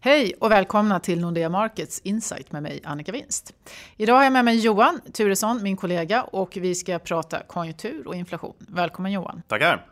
Hej och välkomna till Nordea Markets Insight med mig Annika Winst. Idag har jag med mig Johan Turesson, min kollega, och vi ska prata konjunktur och inflation. Välkommen Johan. Tackar.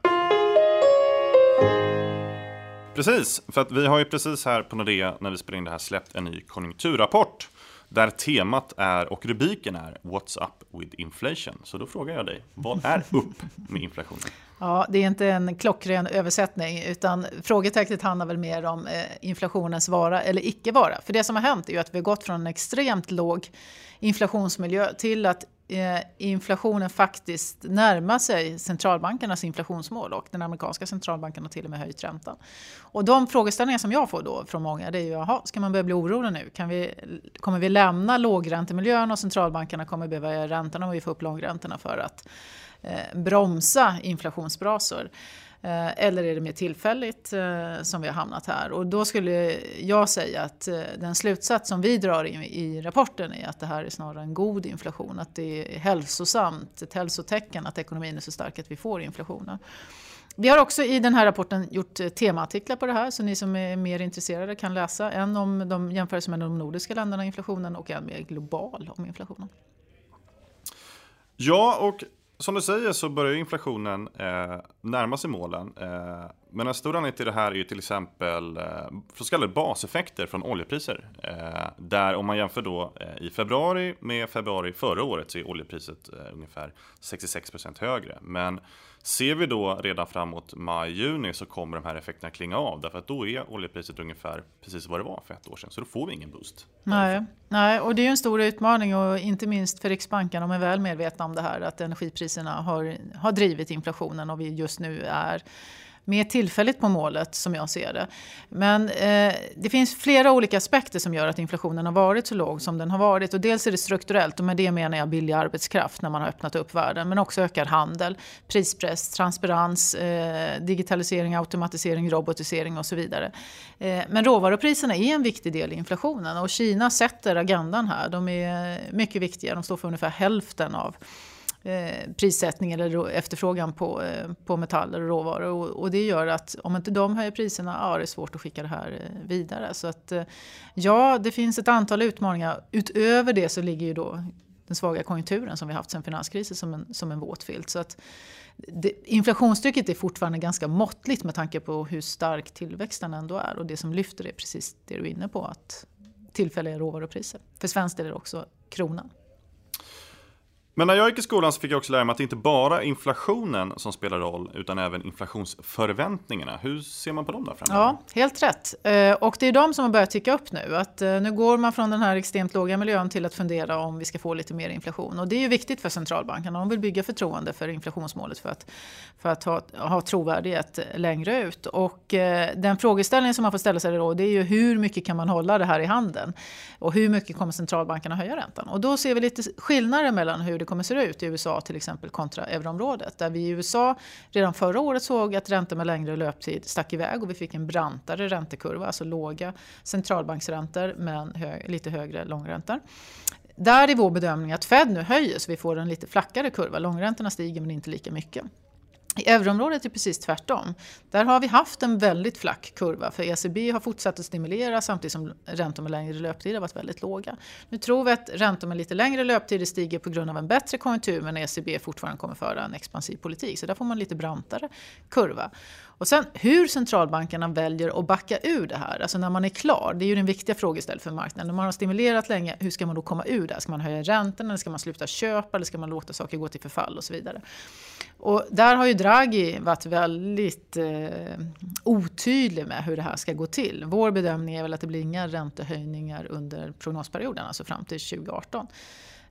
Precis, för att vi har ju precis här på Nordea när vi spelar in det här släppt en ny konjunkturrapport där temat är och rubriken är What's up with inflation? Så då frågar jag dig, vad är upp med inflationen? Ja, det är inte en klockren översättning utan frågetecknet handlar väl mer om eh, inflationens vara eller icke vara. För det som har hänt är ju att vi har gått från en extremt låg inflationsmiljö till att Eh, inflationen faktiskt närmar sig centralbankernas inflationsmål och den amerikanska centralbanken har till och med höjt räntan. Och de frågeställningar som jag får då från många det är ju, jaha, ska man börja bli orolig nu? Kan vi, kommer vi lämna lågräntemiljön och centralbankerna kommer behöva höja räntorna om vi får upp långräntorna för att eh, bromsa inflationsbrasor? Eh, eller är det mer tillfälligt eh, som vi har hamnat här? Och då skulle jag säga att eh, den slutsats som vi drar i rapporten är att det här är snarare en god inflation. Att det är hälsosamt, ett hälsotecken att ekonomin är så stark att vi får inflationen. Vi har också i den här rapporten gjort temaartiklar på det här så ni som är mer intresserade kan läsa. En om de jämförelser med de nordiska länderna inflationen och en mer global om inflationen. Ja, och som du säger så börjar inflationen eh, närma sig målen. Eh, men en stor anledning till det här är ju till exempel eh, så kallade baseffekter från oljepriser. Eh, där om man jämför då eh, i februari med februari förra året så är oljepriset ungefär 66% högre. Men ser vi då redan framåt maj-juni så kommer de här effekterna klinga av. Därför att då är oljepriset ungefär precis vad det var för ett år sedan. Så då får vi ingen boost. Nej, nej och det är ju en stor utmaning och inte minst för Riksbanken. De är väl medvetna om det här att energipriserna har, har drivit inflationen och vi just nu är mer tillfälligt på målet som jag ser det. Men eh, det finns flera olika aspekter som gör att inflationen har varit så låg som den har varit. Och dels är det strukturellt och med det menar jag billig arbetskraft när man har öppnat upp världen. Men också ökad handel, prispress, transparens, eh, digitalisering, automatisering, robotisering och så vidare. Eh, men råvarupriserna är en viktig del i inflationen och Kina sätter agendan här. De är mycket viktiga, de står för ungefär hälften av Eh, prissättning eller efterfrågan på, eh, på metaller och råvaror. Och, och, det gör att om inte de höjer priserna, ja det är svårt att skicka det här eh, vidare. Så att eh, ja, det finns ett antal utmaningar. Utöver det så ligger ju då den svaga konjunkturen som vi haft sedan finanskrisen som en, som en våt filt. Så att det, inflationstrycket är fortfarande ganska måttligt med tanke på hur stark tillväxten ändå är. Och det som lyfter är precis det du är inne på, att tillfälliga råvarupriser. För svenskt är det också kronan. Men när jag gick i skolan så fick jag också lära mig att det inte bara är inflationen som spelar roll utan även inflationsförväntningarna. Hur ser man på dem där framöver? Ja, helt rätt. Eh, och det är de som har börjat ticka upp nu. Att eh, nu går man från den här extremt låga miljön till att fundera om vi ska få lite mer inflation. Och det är ju viktigt för centralbankerna. De vill bygga förtroende för inflationsmålet för att, för att ha, ha trovärdighet längre ut. Och eh, den frågeställning som man får ställa sig då det är ju hur mycket kan man hålla det här i handen? Och hur mycket kommer centralbankerna höja räntan? Och då ser vi lite skillnader mellan hur det kommer se ut i USA till exempel kontra euroområdet. Där vi i USA redan förra året såg att räntor med längre löptid stack iväg och vi fick en brantare räntekurva, alltså låga centralbanksräntor men hög, lite högre långräntor. Där är vår bedömning att Fed nu höjer så vi får en lite flackare kurva. Långräntorna stiger men inte lika mycket. I euroområdet är det precis tvärtom. Där har vi haft en väldigt flack kurva för ECB har fortsatt att stimulera samtidigt som räntor med längre löptid har varit väldigt låga. Nu tror vi att räntor med lite längre löptider stiger på grund av en bättre konjunktur men ECB fortfarande kommer föra en expansiv politik. Så där får man lite brantare kurva. Och sen hur centralbankerna väljer att backa ur det här, alltså när man är klar, det är ju den viktiga frågeställningen för marknaden. När man har stimulerat länge, hur ska man då komma ur det här? Ska man höja räntorna, eller ska man sluta köpa, eller ska man låta saker gå till förfall och så vidare. Och där har ju Draghi varit väldigt eh, otydlig med hur det här ska gå till. Vår bedömning är väl att det blir inga räntehöjningar under prognosperioden, alltså fram till 2018.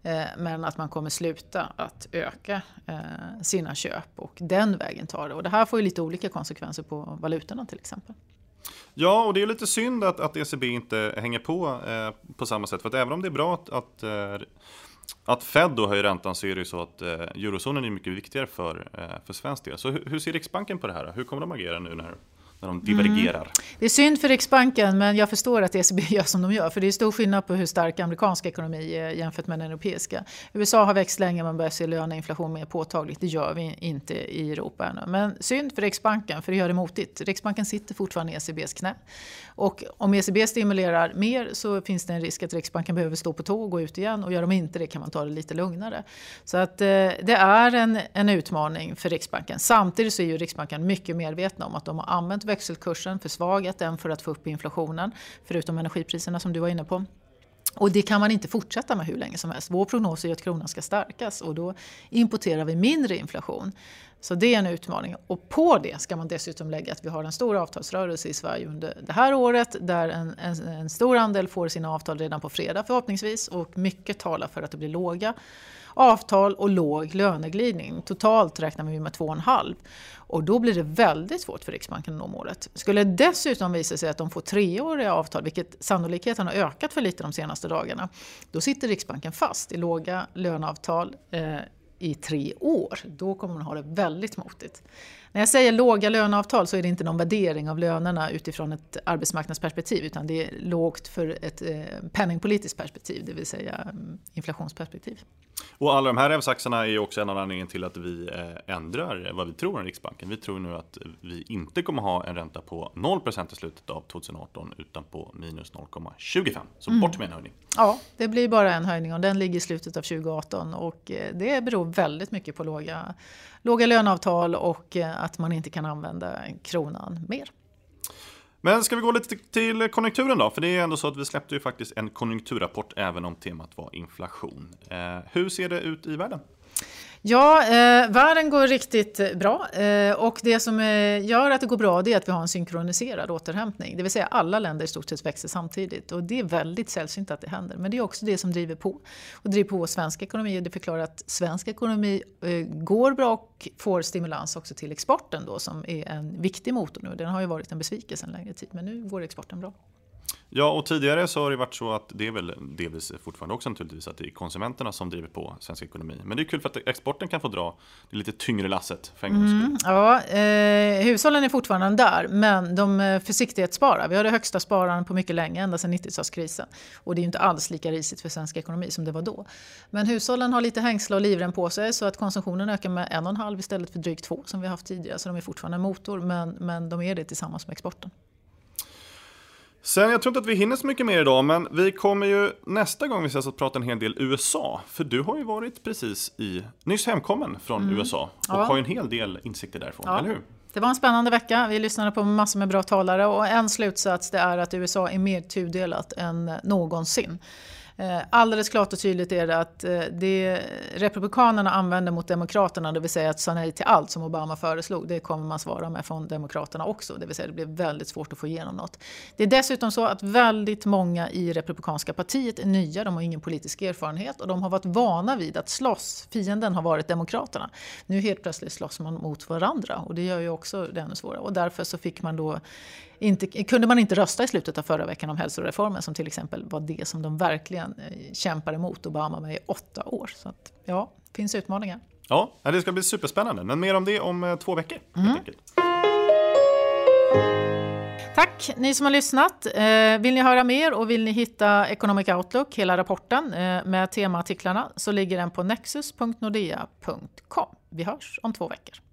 Eh, men att man kommer sluta att öka eh, sina köp och den vägen tar det. Och det här får ju lite olika konsekvenser på valutorna till exempel. Ja, och det är lite synd att, att ECB inte hänger på eh, på samma sätt. För att även om det är bra att, att, eh, att Fed då höjer räntan så är det ju så att eh, eurozonen är mycket viktigare för, eh, för svensk del. Så hur, hur ser Riksbanken på det här? Hur kommer de agera nu när, när de divergerar. Mm. Det är synd för Riksbanken, men jag förstår att ECB gör som de gör. För det är stor skillnad på hur stark amerikansk ekonomi är jämfört med den europeiska. USA har växt länge, man börjar se löneinflation mer påtagligt. Det gör vi inte i Europa ännu. Men synd för Riksbanken, för det gör det motigt. Riksbanken sitter fortfarande i ECBs knä. Och om ECB stimulerar mer så finns det en risk att Riksbanken behöver stå på tå och gå ut igen. Och gör de inte det kan man ta det lite lugnare. Så att eh, det är en, en utmaning för Riksbanken. Samtidigt så är ju Riksbanken mycket medvetna om att de har använt växelkursen, försvagat den för att få upp inflationen. Förutom energipriserna som du var inne på. Och det kan man inte fortsätta med hur länge som helst. Vår prognos är att kronan ska stärkas och då importerar vi mindre inflation. Så det är en utmaning. Och på det ska man dessutom lägga att vi har en stor avtalsrörelse i Sverige under det här året där en, en, en stor andel får sina avtal redan på fredag förhoppningsvis och mycket talar för att det blir låga avtal och låg löneglidning. Totalt räknar vi med 2,5. Och då blir det väldigt svårt för Riksbanken att nå målet. Skulle det dessutom visa sig att de får treåriga avtal, vilket sannolikheten har ökat för lite de senaste dagarna, då sitter Riksbanken fast i låga löneavtal eh, i tre år. Då kommer man ha det väldigt motigt. När jag säger låga löneavtal så är det inte någon värdering av lönerna utifrån ett arbetsmarknadsperspektiv utan det är lågt för ett eh, penningpolitiskt perspektiv, det vill säga mm, inflationsperspektiv. Och alla de här rävsaxarna är också en av anledningarna till att vi eh, ändrar vad vi tror om Riksbanken. Vi tror nu att vi inte kommer ha en ränta på 0% i slutet av 2018 utan på minus 0,25. Så mm. bort med en höjning. Ja, det blir bara en höjning och den ligger i slutet av 2018 och eh, det beror väldigt mycket på låga, låga löneavtal och att man inte kan använda kronan mer. Men ska vi gå lite till konjunkturen då? För det är ändå så att vi släppte ju faktiskt en konjunkturrapport även om temat var inflation. Eh, hur ser det ut i världen? Ja, eh, världen går riktigt eh, bra eh, och det som eh, gör att det går bra det är att vi har en synkroniserad återhämtning. Det vill säga alla länder i stort sett växer samtidigt och det är väldigt sällsynt att det händer. Men det är också det som driver på och driver på svensk ekonomi och det förklarar att svensk ekonomi eh, går bra och får stimulans också till exporten då som är en viktig motor nu. Den har ju varit en besvikelse en längre tid men nu går exporten bra. Ja, och tidigare så har det varit så att det är väl delvis fortfarande också naturligtvis att det är konsumenterna som driver på svensk ekonomi. Men det är kul för att exporten kan få dra det lite tyngre lasset för en gångs mm, Ja, eh, hushållen är fortfarande där, men de eh, försiktighetssparar. Vi har det högsta sparandet på mycket länge, ända sedan 90-talskrisen. Och det är ju inte alls lika risigt för svensk ekonomi som det var då. Men hushållen har lite hängsla och livrem på sig så att konsumtionen ökar med en och en halv istället för drygt två som vi haft tidigare. Så de är fortfarande en motor, men, men de är det tillsammans med exporten. Sen, jag tror inte att vi hinner så mycket mer idag, men vi kommer ju nästa gång vi ses att prata en hel del USA. För du har ju varit precis i, nyss hemkommen från mm. USA och ja. har ju en hel del insikter därifrån, ja. eller hur? Det var en spännande vecka. Vi lyssnade på massor med bra talare och en slutsats det är att USA är mer tudelat än någonsin. Eh, alldeles klart och tydligt är det att eh, det Republikanerna använder mot Demokraterna, det vill säga att säga nej till allt som Obama föreslog, det kommer man svara med från Demokraterna också. Det vill säga det blir väldigt svårt att få igenom något. Det är dessutom så att väldigt många i Republikanska partiet är nya, de har ingen politisk erfarenhet och de har varit vana vid att slåss. Fienden har varit Demokraterna. Nu helt plötsligt slåss man mot varandra och det gör ju också det ännu svårare. Och därför så fick man då inte, kunde man inte rösta i slutet av förra veckan om hälsoreformen som till exempel var det som de verkligen eh, kämpar emot Obama med i åtta år. Så att, ja, det finns utmaningar. Ja, det ska bli superspännande. Men mer om det om eh, två veckor. Mm. Tack ni som har lyssnat. Eh, vill ni höra mer och vill ni hitta Economic Outlook, hela rapporten med temaartiklarna, så ligger den på nexus.nordea.com. Vi hörs om två veckor.